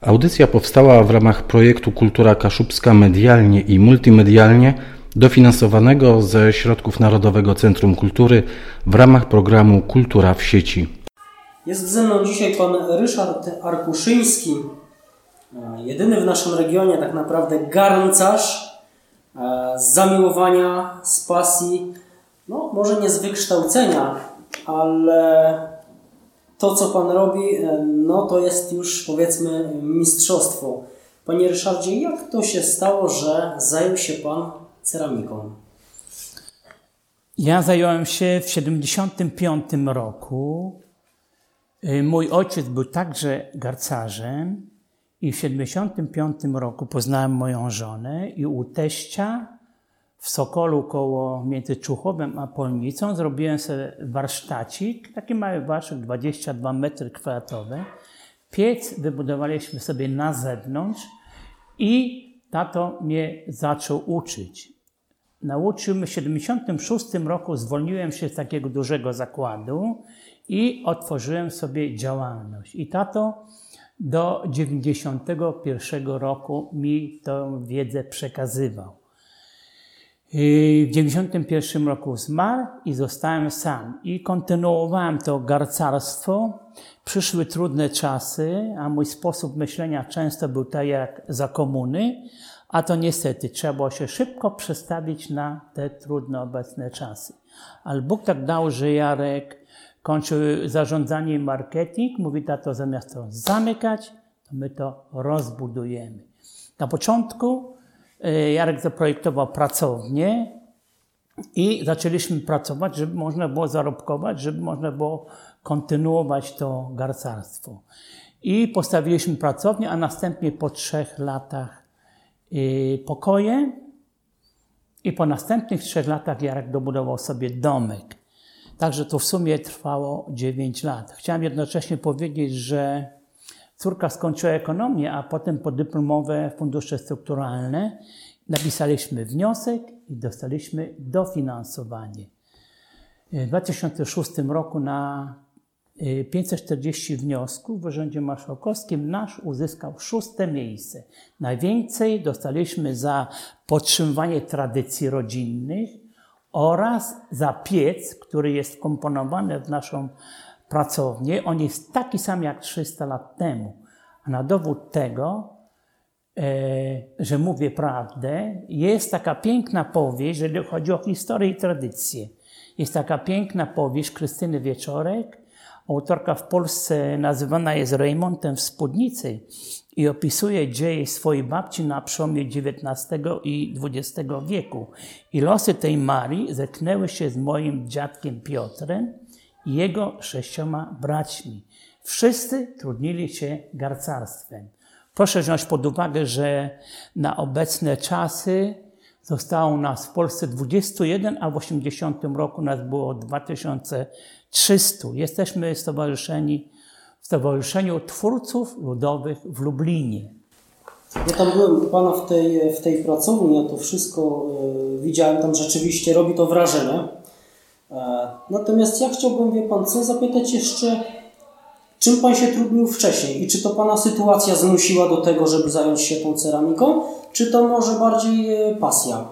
Audycja powstała w ramach projektu Kultura Kaszubska medialnie i multimedialnie, dofinansowanego ze środków Narodowego Centrum Kultury w ramach programu Kultura w sieci. Jest ze mną dzisiaj pan Ryszard Arkuszyński, e, jedyny w naszym regionie tak naprawdę garncarz e, z zamiłowania, z pasji, no może nie z wykształcenia, ale to, co Pan robi, e, no to jest już powiedzmy mistrzostwo. Panie Ryszardzie, jak to się stało, że zajął się Pan ceramiką? Ja zająłem się w 75 roku. E, mój ojciec był także garcarzem i w 75 roku poznałem moją żonę i u teścia w Sokolu koło między Czuchowem a Polnicą zrobiłem sobie warsztacik, taki mały warsztat, 22 metry kwadratowe. Piec wybudowaliśmy sobie na zewnątrz i tato mnie zaczął uczyć. Nauczył mnie w 76 roku, zwolniłem się z takiego dużego zakładu i otworzyłem sobie działalność. I tato do 91 roku mi tę wiedzę przekazywał. W 1991 roku zmarł i zostałem sam. I kontynuowałem to garcarstwo. Przyszły trudne czasy, a mój sposób myślenia często był tak jak za komuny, a to niestety trzeba było się szybko przestawić na te trudne obecne czasy. Ale Bóg tak dał, że Jarek kończył zarządzanie i marketing. Mówi tato, zamiast to zamykać, to my to rozbudujemy. Na początku Jarek zaprojektował pracownię i zaczęliśmy pracować, żeby można było zarobkować, żeby można było kontynuować to garcarstwo. I postawiliśmy pracownię, a następnie po trzech latach e, pokoje i po następnych trzech latach Jarek dobudował sobie domek. Także to w sumie trwało 9 lat. Chciałem jednocześnie powiedzieć, że Córka skończyła ekonomię, a potem podyplomowe fundusze strukturalne. Napisaliśmy wniosek i dostaliśmy dofinansowanie. W 2006 roku na 540 y, wniosków w Urzędzie Marszałkowskim nasz uzyskał szóste miejsce. Najwięcej dostaliśmy za podtrzymywanie tradycji rodzinnych oraz za piec, który jest komponowany w naszą pracownię, on jest taki sam jak 300 lat temu. A na dowód tego, e, że mówię prawdę, jest taka piękna powieść, jeżeli chodzi o historię i tradycję. Jest taka piękna powieść Krystyny Wieczorek. Autorka w Polsce nazywana jest Reymontem w spódnicy i opisuje dzieje swojej babci na przełomie XIX i XX wieku. I losy tej Marii zetknęły się z moim dziadkiem Piotrem, i jego sześcioma braćmi. Wszyscy trudnili się garcarstwem. Proszę wziąć pod uwagę, że na obecne czasy zostało nas w Polsce 21, a w 80 roku nas było 2300. Jesteśmy stowarzyszeni w Stowarzyszeniu Twórców Ludowych w Lublinie. Ja tam byłem u Pana w tej, w tej pracowni, ja to wszystko y, widziałem, tam rzeczywiście robi to wrażenie. E, natomiast ja chciałbym, wie Pan co, zapytać jeszcze, czym Pan się trudnił wcześniej i czy to Pana sytuacja zmusiła do tego, żeby zająć się tą ceramiką, czy to może bardziej e, pasja?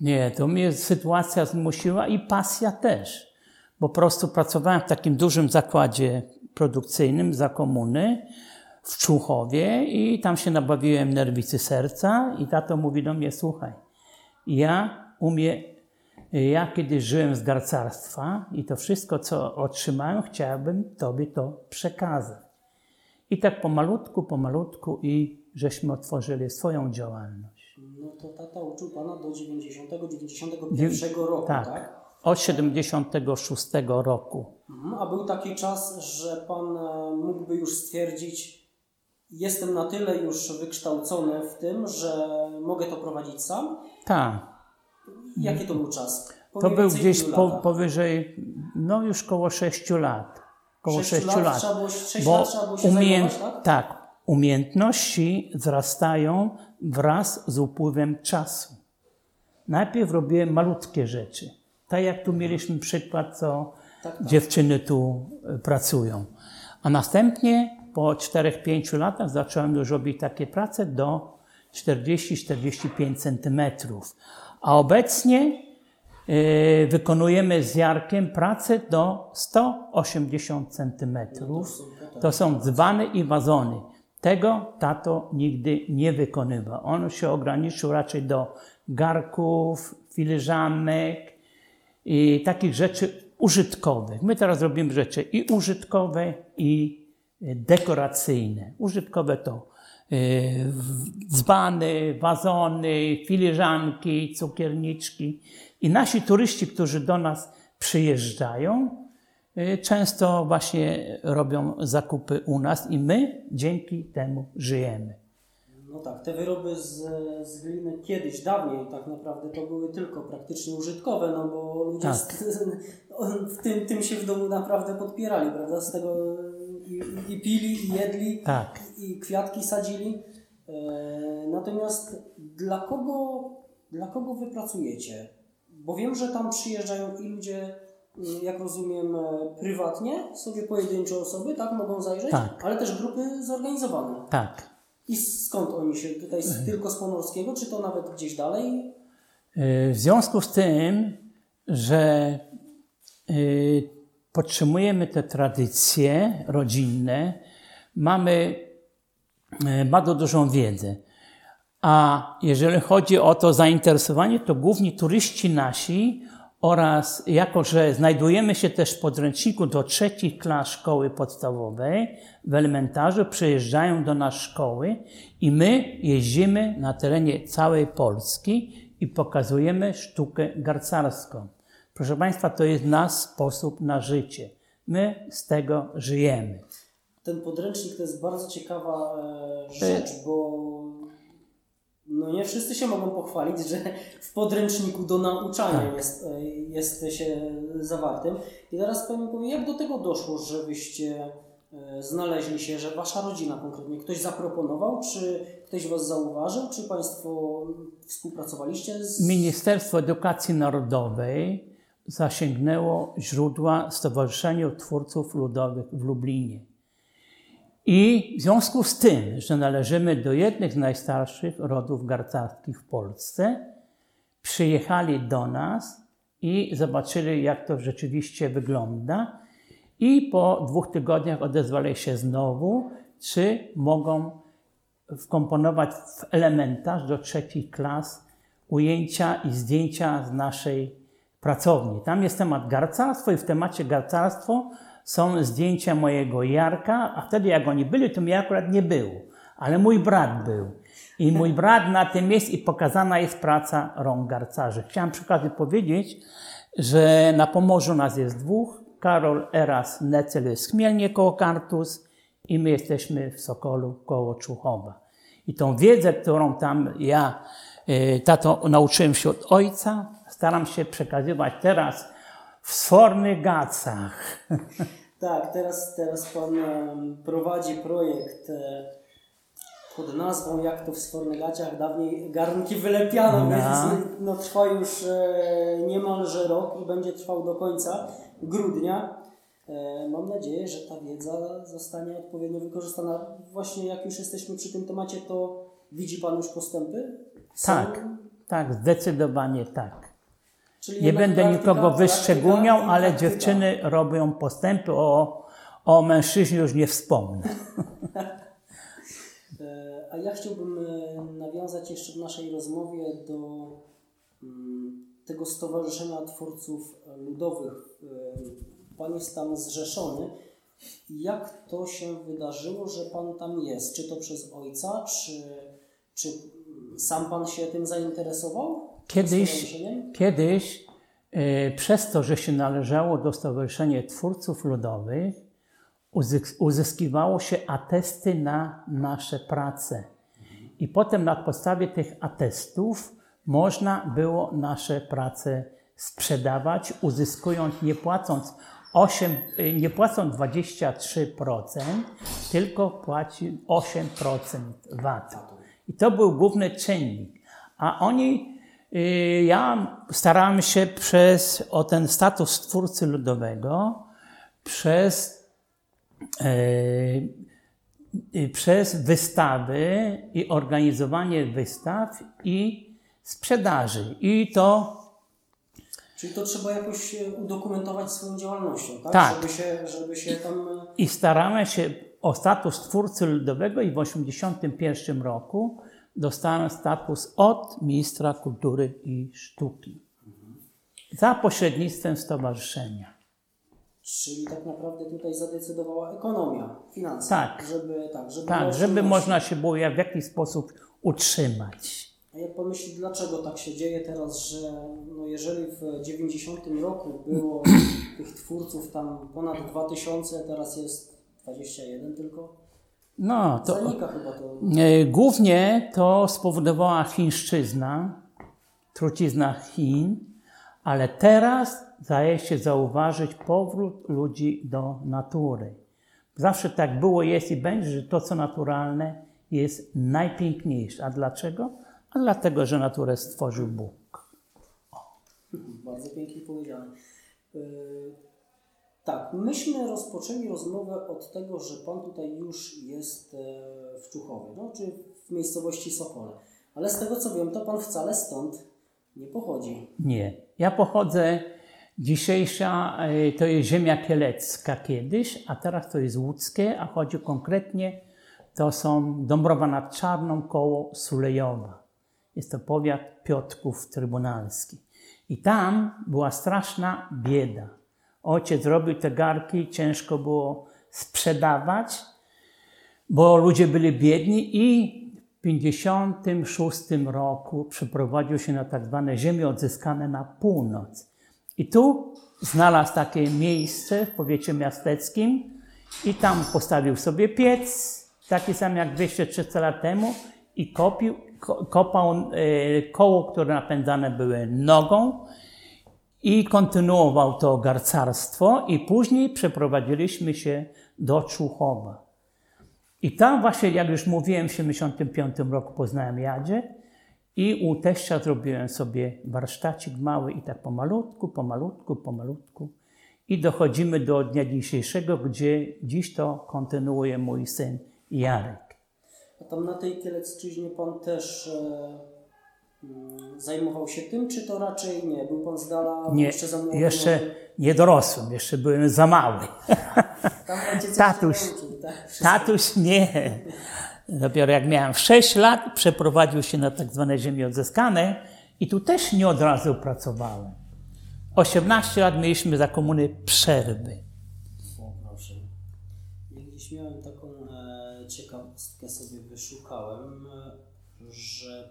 Nie, to mnie sytuacja zmusiła i pasja też. Po prostu pracowałem w takim dużym zakładzie produkcyjnym za komuny w Człuchowie i tam się nabawiłem nerwicy serca i tato mówi do mnie, słuchaj, ja umiem ja kiedyś żyłem z garcarstwa i to wszystko, co otrzymałem, chciałbym Tobie to przekazać. I tak pomalutku, pomalutku i żeśmy otworzyli swoją działalność. No to tata uczył Pana do 90, 91 roku, tak? tak? Od 76 roku. Mhm, a był taki czas, że Pan e, mógłby już stwierdzić, jestem na tyle już wykształcony w tym, że mogę to prowadzić sam? Tak. Jaki to był czas? Po to był gdzieś po, powyżej, no już koło 6 lat. Koło 6, 6 lat. Trzeba było, 6 bo lat trzeba było się zajmować, tak? tak, umiejętności wzrastają wraz z upływem czasu. Najpierw robiłem malutkie rzeczy. Tak jak tu mieliśmy przykład, co tak, tak. dziewczyny tu e, pracują. A następnie po 4-5 latach zacząłem już robić takie prace do 40-45 cm. A obecnie yy, wykonujemy z Jarkiem pracę do 180 cm. To są dzbany i wazony. Tego tato nigdy nie wykonywał. On się ograniczył raczej do garków, filiżanek i takich rzeczy użytkowych. My teraz robimy rzeczy i użytkowe, i dekoracyjne. Użytkowe to dzbany, wazony, filiżanki, cukierniczki. I nasi turyści, którzy do nas przyjeżdżają, e, często właśnie robią zakupy u nas i my dzięki temu żyjemy. No tak, te wyroby z, z gliny kiedyś, dawniej tak naprawdę to były tylko praktycznie użytkowe, no bo ludzie Tak. z, w tym, tym się w domu naprawdę podpierali, prawda? Z tego i, i pili, i jedli, Tak. i kwiatki sadzili. E, natomiast dla kogo, dla kogo wy pracujecie? Bo wiem, że tam przyjeżdżają i ludzie, mm, jak rozumiem, e, prywatnie, sobie pojedyncze osoby, tak, mogą zajrzeć, Tak. ale też grupy zorganizowane. Tak. I skąd oni się tutaj? Tylko z Pomorskiego, czy to nawet gdzieś dalej? Y, W związku z tym, że podtrzymujemy te tradycje rodzinne, mamy bardzo dużą wiedzę. A jeżeli chodzi o to zainteresowanie, to główni turyści nasi oraz jako, że znajdujemy się też w podręczniku do trzecich klas szkoły podstawowej, w elementarzu przyjeżdżają do nas szkoły i my jeździmy na terenie całej Polski i pokazujemy sztukę garcarską. Proszę Państwa, to jest nasz sposób na życie. My z tego żyjemy. Ten podręcznik to jest bardzo ciekawa e, rzecz, bo no nie wszyscy się mogą pochwalić, że w podręczniku do nauczania Tak. jest, e, jest się zawartym. I teraz Pani powie, jak do tego doszło, że Wyście e, znaleźli się, że Wasza rodzina konkretnie, ktoś zaproponował, czy ktoś Was zauważył, czy Państwo współpracowaliście z... Ministerstwo Edukacji Narodowej zasięgnęło źródła Stowarzyszenia Twórców Ludowych w Lublinie. I w związku z tym, że należymy do jednych z najstarszych rodów garcarskich w Polsce, przyjechali do nas i zobaczyli, jak to rzeczywiście wygląda. I po dwóch tygodniach odezwali się znowu, czy mogą wkomponować w elementarz do trzecich klas ujęcia i zdjęcia z naszej pracowni. Tam jest temat garcarstwo i w temacie garcarstwo są zdjęcia mojego Jarka, a wtedy jak oni byli, to mnie akurat nie było, ale mój brat był. I mój brat na tym jest i pokazana jest praca rąk garcarzy. Chciałem przy okazji powiedzieć, że na Pomorzu nas jest dwóch. Karol Eras Necel jest Chmielnie koło Kartus i my jesteśmy w Sokolu koło Czuchowa. I tą wiedzę, którą tam ja, y, tato, nauczyłem się od ojca, staram się przekazywać teraz w sfornych gacach. Tak, teraz, teraz Pan prowadzi projekt e, pod nazwą Jak to w Sfornegaciach dawniej garnki wylepiano, No. więc no, trwa już e, niemalże rok i będzie trwał do końca grudnia. E, Mam nadzieję, że ta wiedza zostanie odpowiednio wykorzystana. Właśnie jak już jesteśmy przy tym temacie, to widzi Pan już postępy? Są? Tak, tak, zdecydowanie tak. Czyli Nie będę nikogo wyszczególniał, ale praktyka. dziewczyny robią postępy, o, o mężczyźnie już nie wspomnę. E, A ja chciałbym e, nawiązać jeszcze w naszej rozmowie do mm, tego Stowarzyszenia Twórców Ludowych. E, Pan jest tam zrzeszony. Jak to się wydarzyło, że Pan tam jest? Czy to przez ojca, czy, czy sam Pan się tym zainteresował? Kiedyś, kiedyś e, przez to, że się należało do Stowarzyszenia Twórców Ludowych, uzysk- uzyskiwało się atesty na nasze prace. I potem na podstawie tych atestów można było nasze prace sprzedawać, uzyskując, nie płacąc 8, y, nie płacąc 23%, tylko płaci 8% VAT-u. I to był główny czynnik. A oni, ja starałem się przez, o ten status twórcy ludowego, przez e, y, przez wystawy i organizowanie wystaw i sprzedaży. I to Czyli to trzeba jakoś udokumentować swoją działalnością, tak? Tak. Żeby, się, żeby się tam... e, i staramy się o status twórcy ludowego i w 1981 roku dostałem status od ministra kultury i sztuki za pośrednictwem stowarzyszenia. Czyli tak naprawdę tutaj zadecydowała ekonomia, finanse. Tak. Żeby, tak, żeby, Tak, żeby można się było w jakiś sposób utrzymać. A jak pan myśli, dlaczego tak się dzieje teraz, że no jeżeli w 90 roku było tych twórców tam ponad 2000, teraz jest 21 tylko? No, to Zanika chyba to. e, głównie to spowodowała chińszczyzna, trucizna Chin, ale teraz daje się zauważyć powrót ludzi do natury. Zawsze tak było, jest i będzie, że to, co naturalne, jest najpiękniejsze. A dlaczego? A dlatego, że naturę stworzył Bóg. Bardzo pięknie powiedziane. Tak, myśmy rozpoczęli rozmowę od tego, że Pan tutaj już jest e, w Czuchowie, no, czy w miejscowości Sokole. Ale z tego co wiem, to Pan wcale stąd nie pochodzi. Nie. Ja pochodzę, dzisiejsza e, to jest ziemia kielecka kiedyś, a teraz to jest łódzkie, a chodzi konkretnie, to są Dąbrowa nad Czarną koło Sulejowa. Jest to powiat Piotrków Trybunalski. I tam była straszna bieda. Ojciec robił te garki, ciężko było sprzedawać, bo ludzie byli biedni i w 56 roku przeprowadził się na tak zwane ziemie odzyskane na północ. I tu znalazł takie miejsce w powiecie miasteckim i tam postawił sobie piec, taki sam jak 200-300 lat temu i kopił, ko, kopał e, koło, które napędzane były nogą i kontynuował to garcarstwo i później przeprowadziliśmy się do Czuchowa. I tam właśnie, jak już mówiłem, w 1975 roku poznałem Jadzie i u teścia zrobiłem sobie warsztacik mały i tak pomalutku, pomalutku, pomalutku. I dochodzimy do dnia dzisiejszego, gdzie dziś to kontynuuje mój syn Jarek. A tam na tej Kielecczyźnie Pan też e, zajmował się tym, czy to raczej nie? Był Pan z dala Nie, jeszcze za młody? jeszcze nie dorosłem, jeszcze byłem za mały. Tam Tatuś. nauczył, tak? Tatuś nie. Dopiero jak miałem 6 lat, przeprowadził się na tak zwane ziemie odzyskane i tu też nie od razu pracowałem. 18 lat mieliśmy za komuny przerwy. O, proszę. Ja gdzieś miałem taką e, ciekawostkę sobie wyszukałem, e, że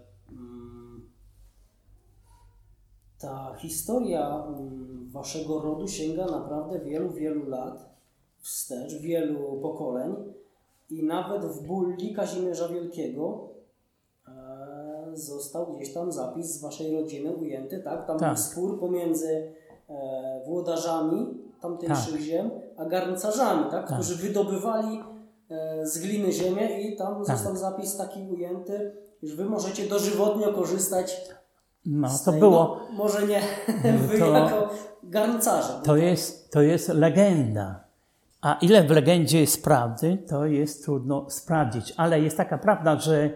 ta historia mm, waszego rodu sięga naprawdę wielu, wielu lat wstecz, wielu pokoleń i nawet w bulli Kazimierza Wielkiego e, został gdzieś tam zapis z waszej rodziny ujęty, tak? Tam Tak. był spór pomiędzy e, włodarzami tamtejszych ziem, a garncarzami, tak? którzy wydobywali z gliny ziemię i tam Tak. został zapis taki ujęty, że wy możecie dożywotnio korzystać No, z to tej, było, no, może nie wy to- jako garncarze. to jest, to jest legenda. A ile w legendzie jest prawdy, to jest trudno sprawdzić. Ale jest taka prawda, że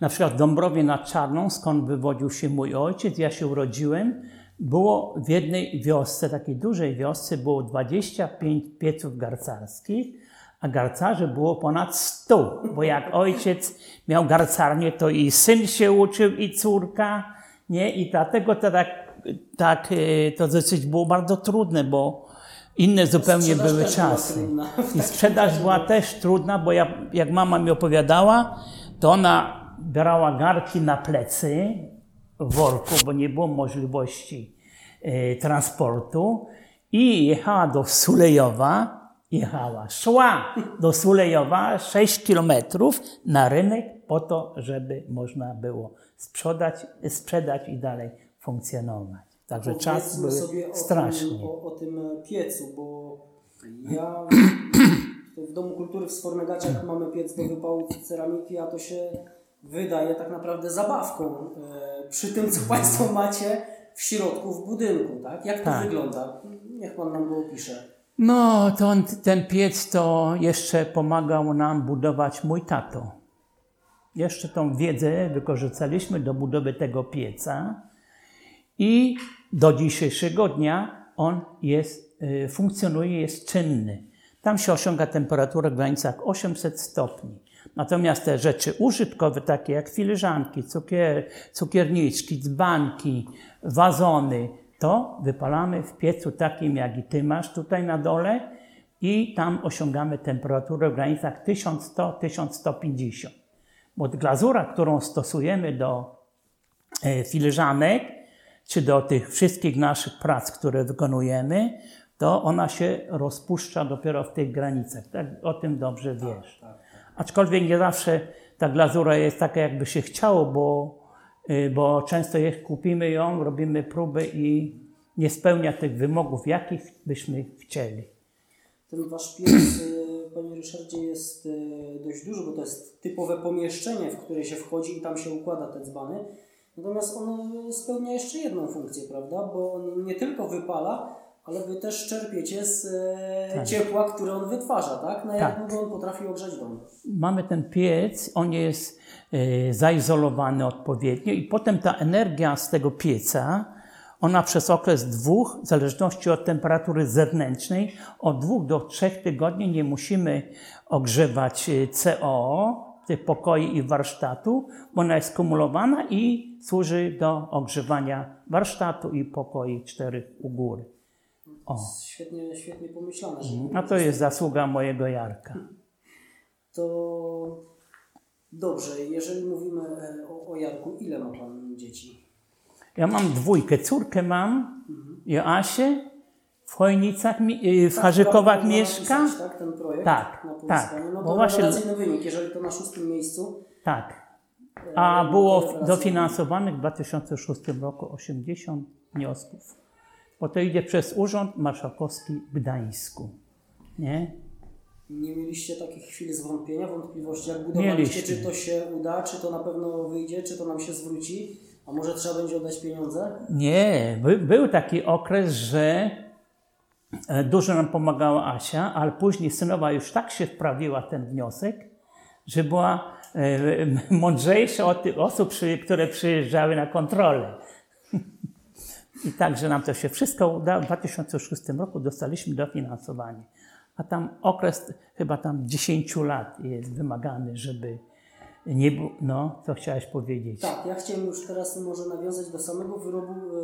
na przykład w Dąbrowie nad Czarną, skąd wywodził się mój ojciec, ja się urodziłem, było w jednej wiosce, takiej dużej wiosce, było 25 pieców garcarskich, a garcarzy było ponad 100, bo jak ojciec miał garcarnię, to i syn się uczył, i córka, nie? I dlatego to tak, tak e, to dosyć było bardzo trudne, bo inne zupełnie Sprzedaż były była czasy. I sprzedaż była też trudna, bo ja, jak mama mi opowiadała, to ona brała garki na plecy w worku, bo nie było możliwości e, transportu i jechała do Sulejowa, jechała, szła do Sulejowa 6 kilometrów na rynek po to, żeby można było sprzedać, sprzedać i dalej funkcjonować. Także Powiedzmy były sobie o. Tym, o, o tym piecu, bo ja w Domu Kultury w Sfornegaciach mamy piec do wypału ceramiki, a to się wydaje tak naprawdę zabawką e, przy tym, co Państwo macie w środku w budynku, tak? Jak to Tak. wygląda? Niech Pan nam go opisze. No, to ten piec to jeszcze pomagał nam budować mój tato. Jeszcze tą wiedzę wykorzystaliśmy do budowy tego pieca i do dzisiejszego dnia on jest, y, funkcjonuje, jest czynny. Tam się osiąga temperaturę w granicach 800 stopni. Natomiast te rzeczy użytkowe, takie jak filiżanki, cukier, cukierniczki, dzbanki, wazony, to wypalamy w piecu takim, jak i ty masz tutaj na dole i tam osiągamy temperaturę w granicach 1100-1150. Bo glazura, którą stosujemy do e, filiżanek, czy do tych wszystkich naszych prac, które wykonujemy, to ona się rozpuszcza dopiero w tych granicach. Tak? O tym dobrze wiesz. Aczkolwiek nie zawsze ta glazura jest taka, jakby się chciało, bo, bo często jak kupimy ją, robimy próby i nie spełnia tych wymogów, jakich byśmy chcieli. Ten wasz piec, y, panie Ryszardzie, jest y, dość duży, bo to jest typowe pomieszczenie, w które się wchodzi i tam się układa te dzbany. Natomiast ono spełnia jeszcze jedną funkcję, prawda? Bo on nie tylko wypala, ale wy też czerpiecie z e, Tak. ciepła, które on wytwarza, tak? Na jak Tak. długo on potrafi ogrzać dom? Mamy ten piec, on jest e, zaizolowany odpowiednio i potem ta energia z tego pieca, ona przez okres dwóch, w zależności od temperatury zewnętrznej, od dwóch do trzech tygodni nie musimy ogrzewać e, CO, tych pokoi i warsztatu, bo ona jest kumulowana i służy do ogrzewania warsztatu i pokoi czterech u góry. O, Świetnie, świetnie pomyślane. Że a to jest zasługa mojego Jarka. To dobrze, jeżeli mówimy e, o, o Jarku, ile ma Pan dzieci? Ja mam dwójkę. Córkę mam, Joasię, w Chojnicach, y, w Tak, Harzykowach można mieszka. napisać, tak, ten projekt Tak, na tak. No Bo to właśnie- wynik, jeżeli to na szóstym miejscu. Tak. e, A było dofinansowanych w 2006 roku 80 wniosków. Bo to idzie przez Urząd Marszałkowski w Gdańsku. Nie? Nie mieliście takich chwil zwątpienia, wątpliwości, jak budowaliście, Mieliśmy. czy to się uda, czy to na pewno wyjdzie, czy to nam się zwróci, a może trzeba będzie oddać pieniądze? Nie, by, był taki okres, że e, dużo nam pomagała Asia, ale później synowa już tak się wprawiła ten wniosek, że była e, mądrzejsza od tych osób, które przyjeżdżały na kontrolę. I także nam to się wszystko udało. W 2006 roku dostaliśmy dofinansowanie. A tam okres chyba tam 10 lat jest wymagany, żeby nie było. No, co chciałeś powiedzieć? Tak, ja chciałem już teraz może nawiązać do samego wyrobu, e,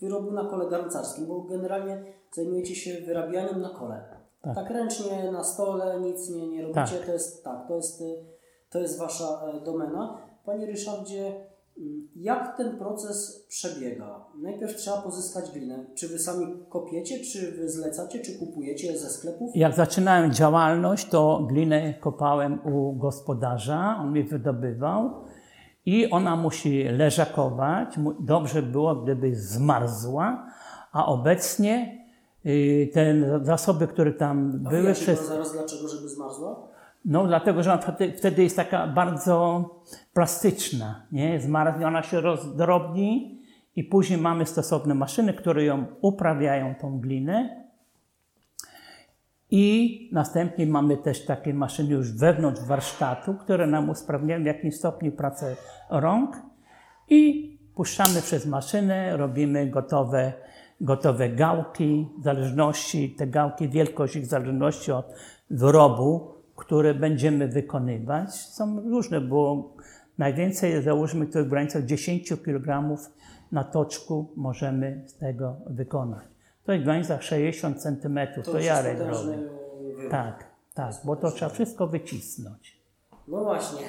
wyrobu na kole garncarskim, bo generalnie zajmujecie się wyrabianiem na kole. Tak, Tak. ręcznie, na stole, nic nie, nie robicie, Tak. to jest tak, to jest, to jest wasza e, domena. Panie Ryszardzie, jak ten proces przebiega? Najpierw trzeba pozyskać glinę. Czy wy sami kopiecie, czy wy zlecacie, czy kupujecie ze sklepów? Jak zaczynałem działalność, to glinę kopałem u gospodarza, on mi wydobywał i ona musi leżakować. Dobrze było, gdyby zmarzła, a obecnie y, te zasoby, które tam A były przez... zaraz dlaczego, żeby zmarzła? No dlatego, że wtedy jest taka bardzo plastyczna, nie? Zmarznie, ona się rozdrobni i później mamy stosowne maszyny, które ją uprawiają, tą glinę. I następnie mamy też takie maszyny już wewnątrz warsztatu, które nam usprawniają w jakimś stopniu pracę rąk i puszczamy przez maszynę, robimy gotowe, gotowe gałki, w zależności, te gałki, wielkość ich w zależności od wyrobu, które będziemy wykonywać. Są różne, bo najwięcej, załóżmy, to w granicach 10 kg na toczku możemy z tego wykonać. To jest w granicach 60 cm, to, już Jarek robi. Tak, tak, bo to trzeba wszystko wycisnąć. No właśnie.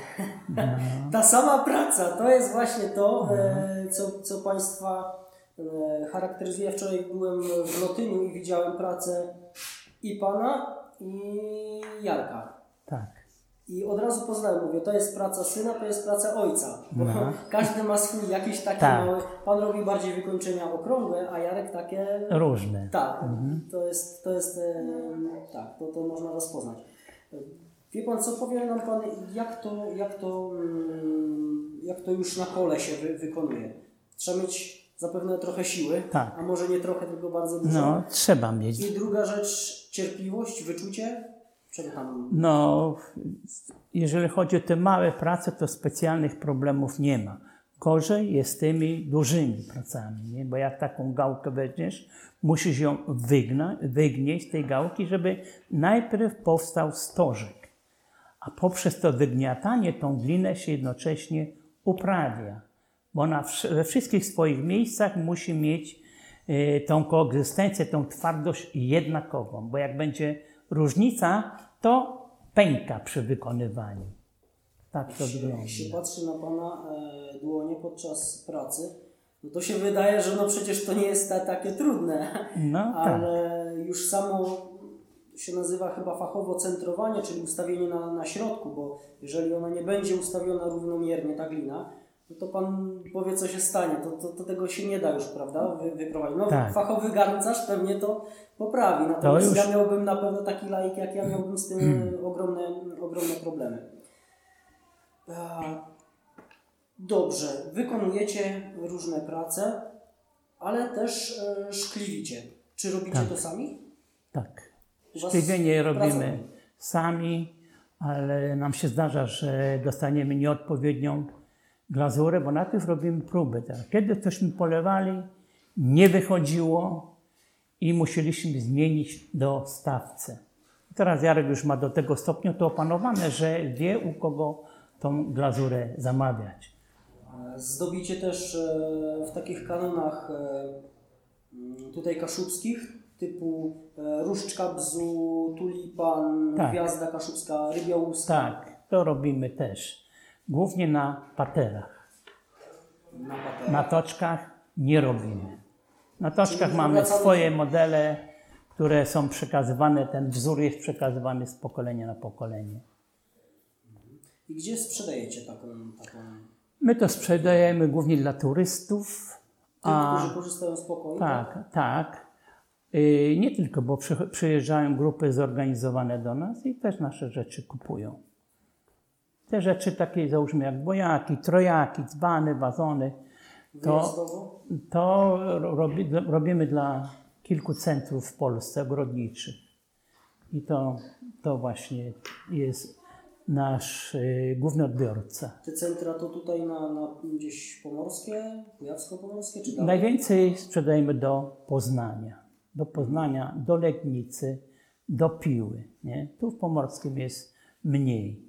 Ta sama praca to jest właśnie to, e, co, co Państwa e, charakteryzuje. Wczoraj byłem w Lotyniu i widziałem pracę i Pana, i Jarka. Tak. I od razu poznałem, mówię, to jest praca syna, to jest praca ojca. Bo No. każdy ma swój jakiś taki Tak. mały. Pan robi bardziej wykończenia okrągłe, a Jarek takie. Różne. Tak, to jest, to jest tak, to, to można rozpoznać. Wie pan co, powie nam pan, jak to, jak to, mm, jak to już na kole się wy, wykonuje? Trzeba mieć zapewne trochę siły, Tak. a może nie trochę, tylko bardzo dużo. No, trzeba mieć. I druga rzecz, cierpliwość, wyczucie. Czego tam? No, jeżeli chodzi o te małe prace, to specjalnych problemów nie ma. Gorzej jest z tymi dużymi pracami, nie? bo jak taką gałkę weźmiesz, musisz ją wygna, wygnieść z tej gałki, żeby najpierw powstał stożek, a poprzez to wygniatanie tą glinę się jednocześnie uprawia, bo ona we wszystkich swoich miejscach musi mieć e, tą koegzystencję, tą twardość jednakową, bo jak będzie różnica, to pęka przy wykonywaniu. Tak to wygląda. Jak się patrzy na Pana e, dłonie podczas pracy, no to się wydaje, że no przecież to nie jest ta, takie trudne, No tak. ale już samo się nazywa chyba fachowo centrowanie, czyli ustawienie na, na środku, bo jeżeli ona nie będzie ustawiona równomiernie, ta glina, no to Pan powie, co się stanie, to, to, to tego się nie da już, prawda, wy, wyprowadzić. No Tak. fachowy garncarz pewnie to poprawi, natomiast już- ja miałbym na pewno taki laik jak ja, miałbym z tym ogromne, ogromne problemy. A, Dobrze, wykonujecie różne prace, ale też e, szkliwicie. Czy robicie Tak. to sami? Tak. Szkliwienie robimy sami, ale nam się zdarza, że dostaniemy nieodpowiednią glazurę, bo najpierw robimy próby. Tak. Kiedy cośmy polewali, nie wychodziło i musieliśmy zmienić dostawcę. Teraz Jarek już ma do tego stopnia to opanowane, że wie u kogo tą glazurę zamawiać. Zdobicie też e, w takich kanonach e, tutaj kaszubskich, typu e, różdżka bzu, tulipan, Tak. gwiazda kaszubska, rybiołuska. Tak, to robimy też. Głównie na paterach. Na paterach. Na toczkach nie robimy. Na toczkach mamy swoje modele, które są przekazywane, ten wzór jest przekazywany z pokolenia na pokolenie. I gdzie sprzedajecie taką, taką My to sprzedajemy głównie dla turystów. tym, A, którzy korzystają z pokoju? tak, tak. Y, Nie tylko, bo przy, przyjeżdżają grupy zorganizowane do nas i też nasze rzeczy kupują. Te rzeczy takie załóżmy jak bojaki, trojaki, dzbany, wazony, to, to robi, robimy dla kilku centrów w Polsce ogrodniczych. I to, to właśnie jest nasz y, główny odbiorca. Te centra to tutaj na, na gdzieś pomorskie, kujawsko-pomorskie czy dalej? Najwięcej sprzedajemy do Poznania. Do Poznania, do Legnicy, do Piły. Nie? Tu w Pomorskim jest mniej.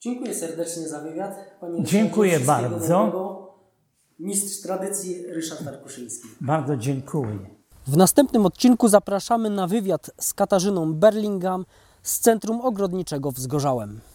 Dziękuję serdecznie za wywiad. Panie Dziękuję bardzo. dobrego. Mistrz tradycji Ryszard Tarkuszyński. Bardzo dziękuję. W następnym odcinku zapraszamy na wywiad z Katarzyną Berlingam z Centrum Ogrodniczego w Zgorzałem.